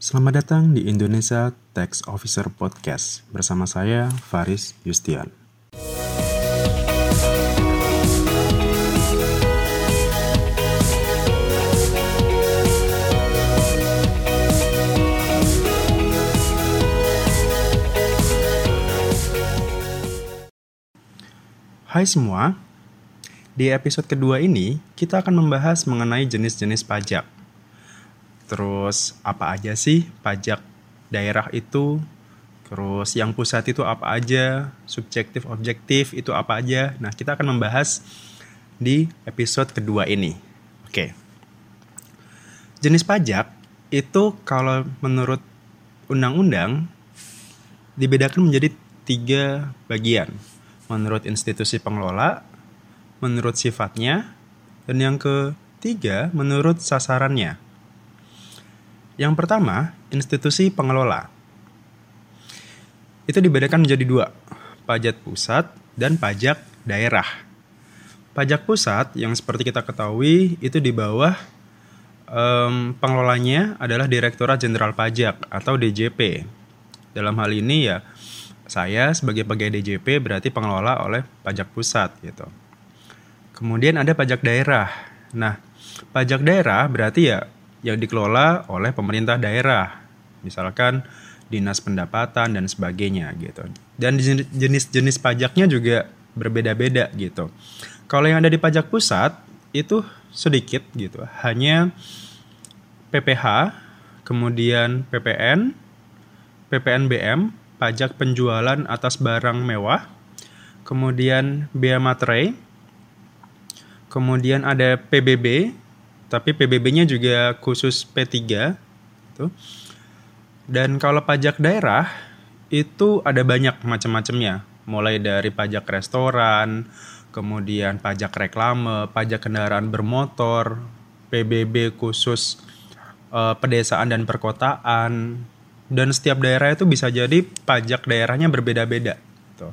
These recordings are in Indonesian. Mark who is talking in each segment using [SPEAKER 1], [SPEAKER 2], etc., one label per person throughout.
[SPEAKER 1] Selamat datang di Indonesia Tax Officer Podcast bersama saya Faris Yustian. Hai semua, di episode kedua ini kita akan membahas mengenai jenis-jenis pajak. Terus apa aja sih pajak daerah itu? Terus yang pusat itu apa aja? Subjektif, objektif itu apa aja? Nah, kita akan membahas di episode kedua ini. Oke. Jenis pajak itu kalau menurut undang-undang dibedakan menjadi tiga bagian. Menurut institusi pengelola, menurut sifatnya, dan yang ketiga menurut sasarannya. Yang pertama, institusi pengelola. Itu dibedakan menjadi dua, pajak pusat dan pajak daerah. Pajak pusat yang seperti kita ketahui itu di bawah um, pengelolanya adalah Direktorat Jenderal Pajak atau DJP. Dalam hal ini ya saya sebagai pegawai DJP berarti pengelola oleh pajak pusat gitu. Kemudian ada pajak daerah. Nah, pajak daerah berarti ya yang dikelola oleh pemerintah daerah. Misalkan dinas pendapatan dan sebagainya gitu. Dan jenis-jenis pajaknya juga berbeda-beda gitu. Kalau yang ada di pajak pusat itu sedikit gitu. Hanya PPH, kemudian PPN, PPNBM, pajak penjualan atas barang mewah, kemudian bea materai, kemudian ada PBB, tapi PBB-nya juga khusus P3 gitu. Dan kalau pajak daerah itu ada banyak macam-macamnya, mulai dari pajak restoran, kemudian pajak reklame, pajak kendaraan bermotor, PBB khusus uh, pedesaan dan perkotaan, dan setiap daerah itu bisa jadi pajak daerahnya berbeda-beda. Gitu.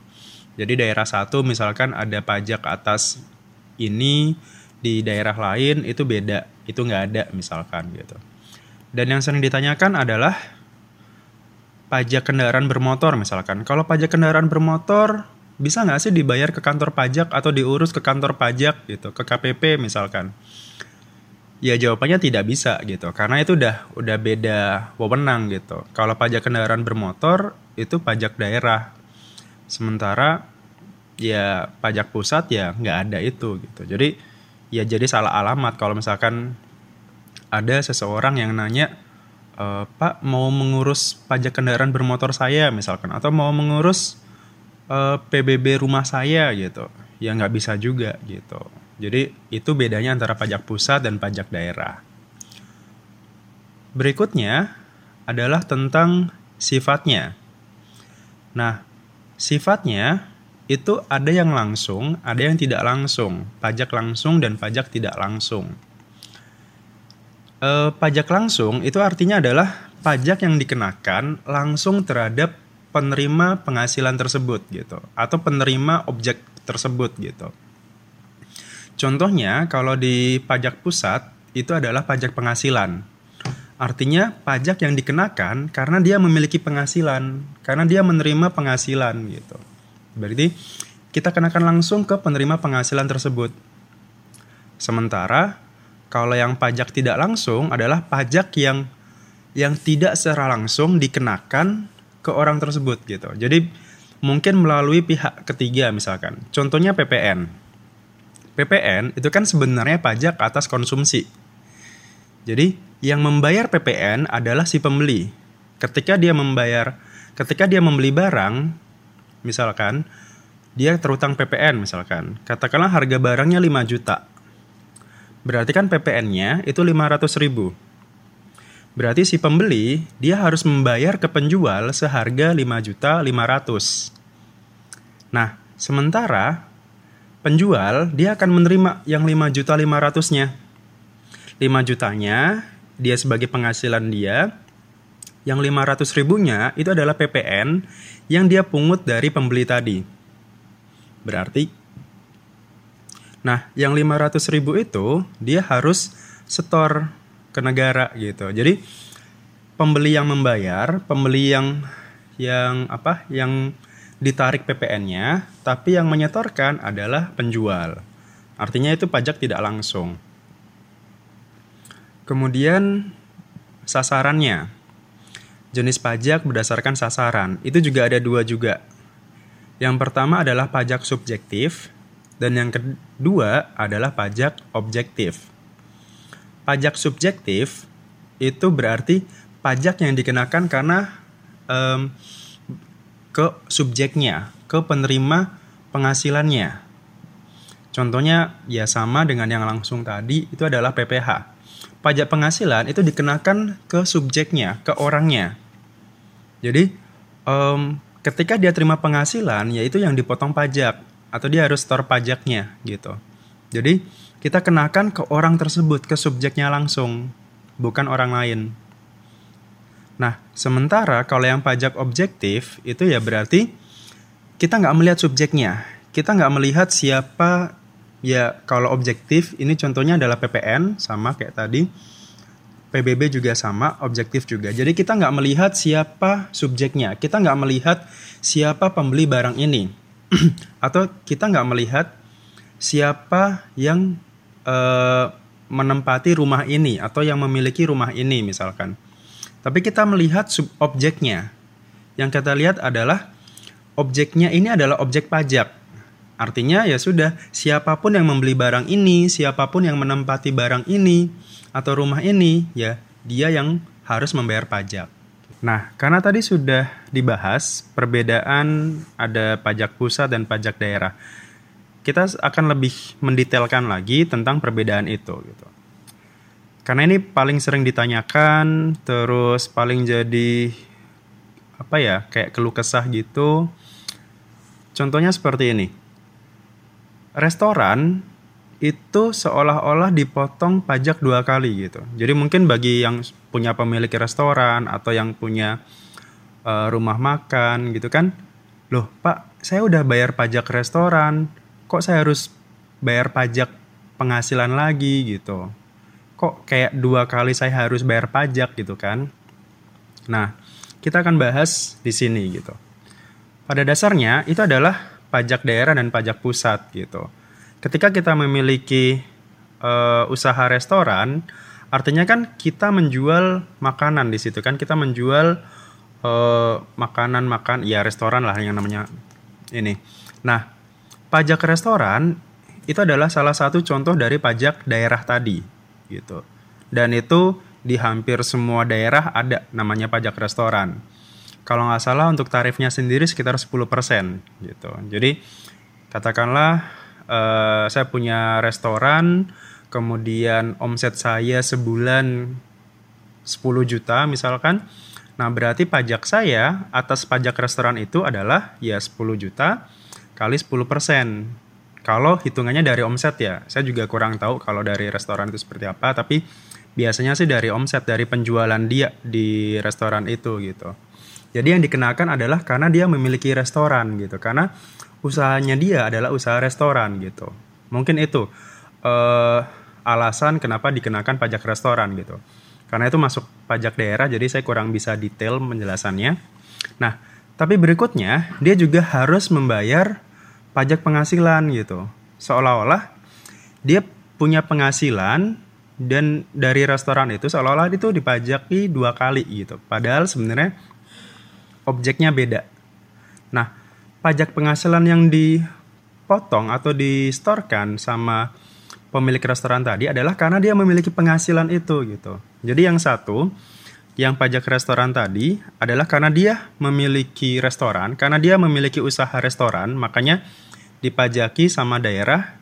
[SPEAKER 1] Jadi daerah satu misalkan ada pajak atas ini di daerah lain itu beda, itu nggak ada misalkan gitu. Dan yang sering ditanyakan adalah pajak kendaraan bermotor misalkan. Kalau pajak kendaraan bermotor bisa nggak sih dibayar ke kantor pajak atau diurus ke kantor pajak gitu, ke KPP misalkan? Ya jawabannya tidak bisa gitu, karena itu udah udah beda wewenang gitu. Kalau pajak kendaraan bermotor itu pajak daerah, sementara ya pajak pusat ya nggak ada itu gitu. Jadi ya jadi salah alamat kalau misalkan ada seseorang yang nanya, e, Pak mau mengurus pajak kendaraan bermotor saya misalkan, atau mau mengurus e, PBB rumah saya gitu, ya nggak bisa juga gitu. Jadi itu bedanya antara pajak pusat dan pajak daerah. Berikutnya adalah tentang sifatnya. Nah, sifatnya itu ada yang langsung, ada yang tidak langsung, pajak langsung dan pajak tidak langsung. E, pajak langsung itu artinya adalah pajak yang dikenakan langsung terhadap penerima penghasilan tersebut gitu, atau penerima objek tersebut gitu. Contohnya kalau di pajak pusat itu adalah pajak penghasilan. Artinya pajak yang dikenakan karena dia memiliki penghasilan, karena dia menerima penghasilan gitu. Berarti kita kenakan langsung ke penerima penghasilan tersebut. Sementara kalau yang pajak tidak langsung adalah pajak yang yang tidak secara langsung dikenakan ke orang tersebut gitu. Jadi mungkin melalui pihak ketiga misalkan. Contohnya PPN PPN itu kan sebenarnya pajak atas konsumsi. Jadi yang membayar PPN adalah si pembeli. Ketika dia membayar, ketika dia membeli barang, misalkan dia terutang PPN misalkan, katakanlah harga barangnya 5 juta. Berarti kan PPN-nya itu 500 ribu. Berarti si pembeli dia harus membayar ke penjual seharga 5 juta 500. Nah, sementara penjual dia akan menerima yang 5 juta 500-nya. 5 jutanya dia sebagai penghasilan dia. Yang 500 ribunya itu adalah PPN yang dia pungut dari pembeli tadi. Berarti Nah, yang 500 ribu itu dia harus setor ke negara gitu. Jadi pembeli yang membayar, pembeli yang yang apa? Yang ditarik PPN-nya, tapi yang menyetorkan adalah penjual. Artinya itu pajak tidak langsung. Kemudian sasarannya. Jenis pajak berdasarkan sasaran. Itu juga ada dua juga. Yang pertama adalah pajak subjektif dan yang kedua adalah pajak objektif. Pajak subjektif itu berarti pajak yang dikenakan karena um, ke subjeknya, ke penerima penghasilannya. Contohnya ya sama dengan yang langsung tadi itu adalah PPH. Pajak penghasilan itu dikenakan ke subjeknya, ke orangnya. Jadi um, ketika dia terima penghasilan yaitu yang dipotong pajak atau dia harus store pajaknya gitu. Jadi kita kenakan ke orang tersebut, ke subjeknya langsung, bukan orang lain. Nah, sementara kalau yang pajak objektif itu ya berarti kita nggak melihat subjeknya, kita nggak melihat siapa ya kalau objektif ini contohnya adalah PPN sama kayak tadi, PBB juga sama, objektif juga. Jadi kita nggak melihat siapa subjeknya, kita nggak melihat siapa pembeli barang ini, atau kita nggak melihat siapa yang uh, menempati rumah ini atau yang memiliki rumah ini misalkan. Tapi kita melihat subobjeknya. Yang kita lihat adalah objeknya ini adalah objek pajak. Artinya ya sudah, siapa pun yang membeli barang ini, siapa pun yang menempati barang ini atau rumah ini, ya dia yang harus membayar pajak. Nah, karena tadi sudah dibahas perbedaan ada pajak pusat dan pajak daerah. Kita akan lebih mendetailkan lagi tentang perbedaan itu gitu. Karena ini paling sering ditanyakan, terus paling jadi apa ya, kayak keluh kesah gitu. Contohnya seperti ini. Restoran itu seolah-olah dipotong pajak dua kali gitu. Jadi mungkin bagi yang punya pemilik restoran atau yang punya uh, rumah makan gitu kan, loh Pak, saya udah bayar pajak restoran, kok saya harus bayar pajak penghasilan lagi gitu kok kayak dua kali saya harus bayar pajak gitu kan. Nah, kita akan bahas di sini gitu. Pada dasarnya itu adalah pajak daerah dan pajak pusat gitu. Ketika kita memiliki uh, usaha restoran, artinya kan kita menjual makanan di situ kan kita menjual uh, makanan makan ya restoran lah yang namanya ini. Nah, pajak restoran itu adalah salah satu contoh dari pajak daerah tadi gitu. Dan itu di hampir semua daerah ada namanya pajak restoran. Kalau nggak salah untuk tarifnya sendiri sekitar 10% gitu. Jadi katakanlah uh, saya punya restoran, kemudian omset saya sebulan 10 juta misalkan. Nah, berarti pajak saya atas pajak restoran itu adalah ya 10 juta kali 10 persen kalau hitungannya dari omset ya, saya juga kurang tahu kalau dari restoran itu seperti apa, tapi biasanya sih dari omset dari penjualan dia di restoran itu gitu. Jadi yang dikenakan adalah karena dia memiliki restoran gitu, karena usahanya dia adalah usaha restoran gitu. Mungkin itu uh, alasan kenapa dikenakan pajak restoran gitu. Karena itu masuk pajak daerah, jadi saya kurang bisa detail penjelasannya. Nah, tapi berikutnya dia juga harus membayar pajak penghasilan gitu. Seolah-olah dia punya penghasilan dan dari restoran itu seolah-olah itu dipajaki dua kali gitu. Padahal sebenarnya objeknya beda. Nah, pajak penghasilan yang dipotong atau distorkan sama pemilik restoran tadi adalah karena dia memiliki penghasilan itu gitu. Jadi yang satu yang pajak restoran tadi adalah karena dia memiliki restoran, karena dia memiliki usaha restoran, makanya dipajaki sama daerah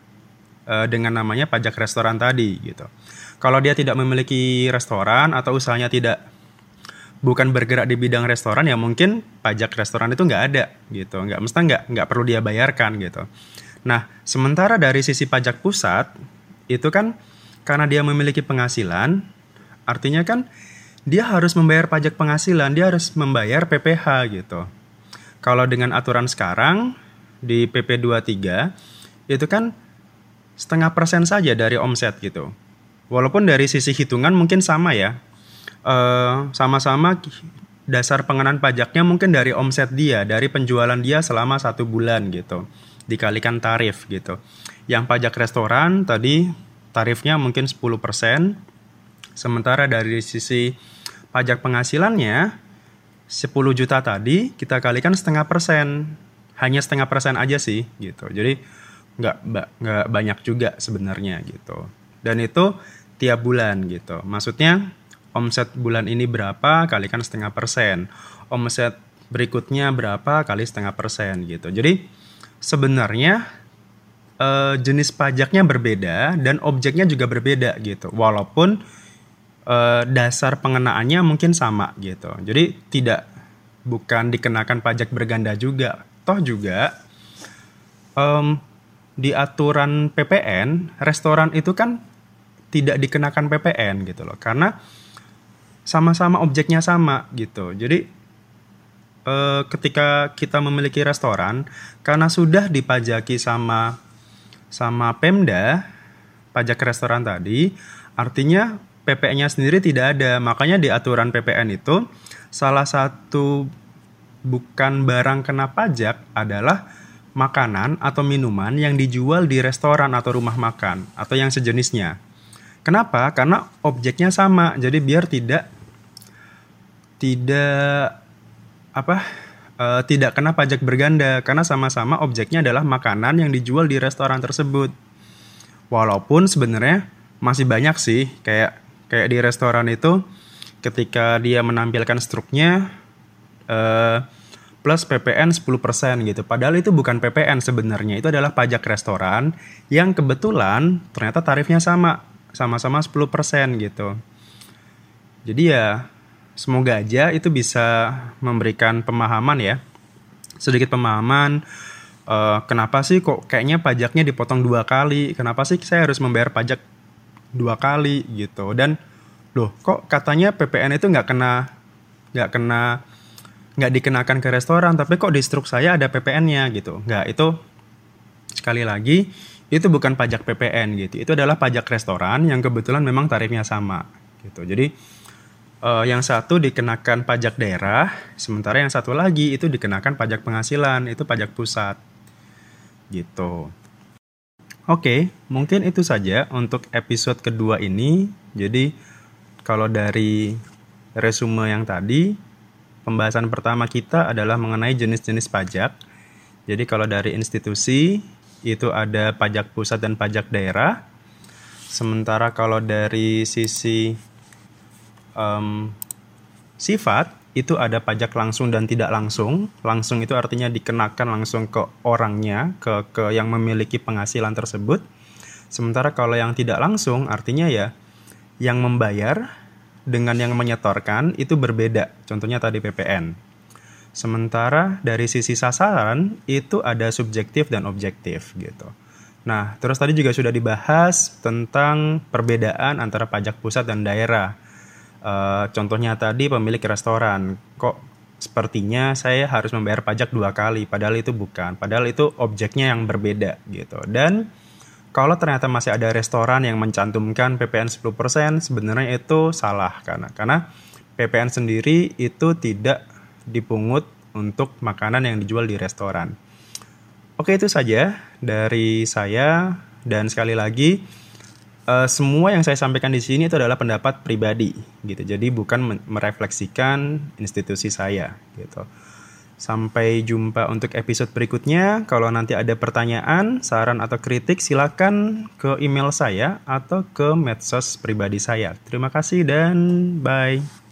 [SPEAKER 1] uh, dengan namanya pajak restoran tadi gitu. Kalau dia tidak memiliki restoran atau usahanya tidak bukan bergerak di bidang restoran ya mungkin pajak restoran itu nggak ada gitu, nggak mesti nggak nggak perlu dia bayarkan gitu. Nah sementara dari sisi pajak pusat itu kan karena dia memiliki penghasilan, artinya kan dia harus membayar pajak penghasilan, dia harus membayar PPH gitu. Kalau dengan aturan sekarang di PP 23 itu kan setengah persen saja dari omset gitu. Walaupun dari sisi hitungan mungkin sama ya. Uh, sama-sama dasar pengenaan pajaknya mungkin dari omset dia, dari penjualan dia selama satu bulan gitu, dikalikan tarif gitu. Yang pajak restoran tadi tarifnya mungkin 10%, sementara dari sisi pajak penghasilannya 10 juta tadi kita kalikan setengah persen, hanya setengah persen aja sih gitu. Jadi nggak nggak banyak juga sebenarnya gitu. Dan itu tiap bulan gitu. Maksudnya omset bulan ini berapa kalikan setengah persen? Omset berikutnya berapa kali setengah persen gitu. Jadi sebenarnya uh, jenis pajaknya berbeda dan objeknya juga berbeda gitu. Walaupun uh, dasar pengenaannya mungkin sama gitu. Jadi tidak bukan dikenakan pajak berganda juga. Toh juga um, di aturan PPN restoran itu kan tidak dikenakan PPN gitu loh. Karena sama-sama objeknya sama gitu. Jadi eh, ketika kita memiliki restoran karena sudah dipajaki sama sama Pemda pajak restoran tadi, artinya PPN-nya sendiri tidak ada. Makanya di aturan PPN itu salah satu bukan barang kena pajak adalah makanan atau minuman yang dijual di restoran atau rumah makan atau yang sejenisnya. Kenapa? Karena objeknya sama, jadi biar tidak tidak apa uh, tidak kena pajak berganda karena sama-sama objeknya adalah makanan yang dijual di restoran tersebut. Walaupun sebenarnya masih banyak sih kayak kayak di restoran itu ketika dia menampilkan struknya uh, plus PPN 10% gitu. Padahal itu bukan PPN sebenarnya, itu adalah pajak restoran yang kebetulan ternyata tarifnya sama, sama-sama 10% gitu. Jadi ya semoga aja itu bisa memberikan pemahaman ya. Sedikit pemahaman uh, kenapa sih kok kayaknya pajaknya dipotong dua kali? Kenapa sih saya harus membayar pajak dua kali gitu? Dan loh kok katanya PPN itu nggak kena nggak kena nggak dikenakan ke restoran tapi kok di struk saya ada PPN-nya gitu. Nggak itu sekali lagi itu bukan pajak PPN gitu. Itu adalah pajak restoran yang kebetulan memang tarifnya sama gitu. Jadi uh, yang satu dikenakan pajak daerah, sementara yang satu lagi itu dikenakan pajak penghasilan, itu pajak pusat. Gitu. Oke, mungkin itu saja untuk episode kedua ini. Jadi, kalau dari resume yang tadi, pembahasan pertama kita adalah mengenai jenis-jenis pajak. Jadi, kalau dari institusi, itu ada pajak pusat dan pajak daerah. Sementara kalau dari sisi um, sifat itu ada pajak langsung dan tidak langsung. Langsung itu artinya dikenakan langsung ke orangnya, ke ke yang memiliki penghasilan tersebut. Sementara kalau yang tidak langsung artinya ya yang membayar dengan yang menyetorkan itu berbeda. Contohnya tadi PPN. Sementara dari sisi sasaran itu ada subjektif dan objektif gitu. Nah, terus tadi juga sudah dibahas tentang perbedaan antara pajak pusat dan daerah. Uh, contohnya tadi pemilik restoran, kok sepertinya saya harus membayar pajak dua kali, padahal itu bukan, padahal itu objeknya yang berbeda gitu. Dan kalau ternyata masih ada restoran yang mencantumkan PPN 10%, sebenarnya itu salah karena karena PPN sendiri itu tidak dipungut untuk makanan yang dijual di restoran. Oke, itu saja dari saya dan sekali lagi uh, semua yang saya sampaikan di sini itu adalah pendapat pribadi gitu. Jadi bukan merefleksikan institusi saya gitu. Sampai jumpa untuk episode berikutnya. Kalau nanti ada pertanyaan, saran atau kritik silakan ke email saya atau ke medsos pribadi saya. Terima kasih dan bye.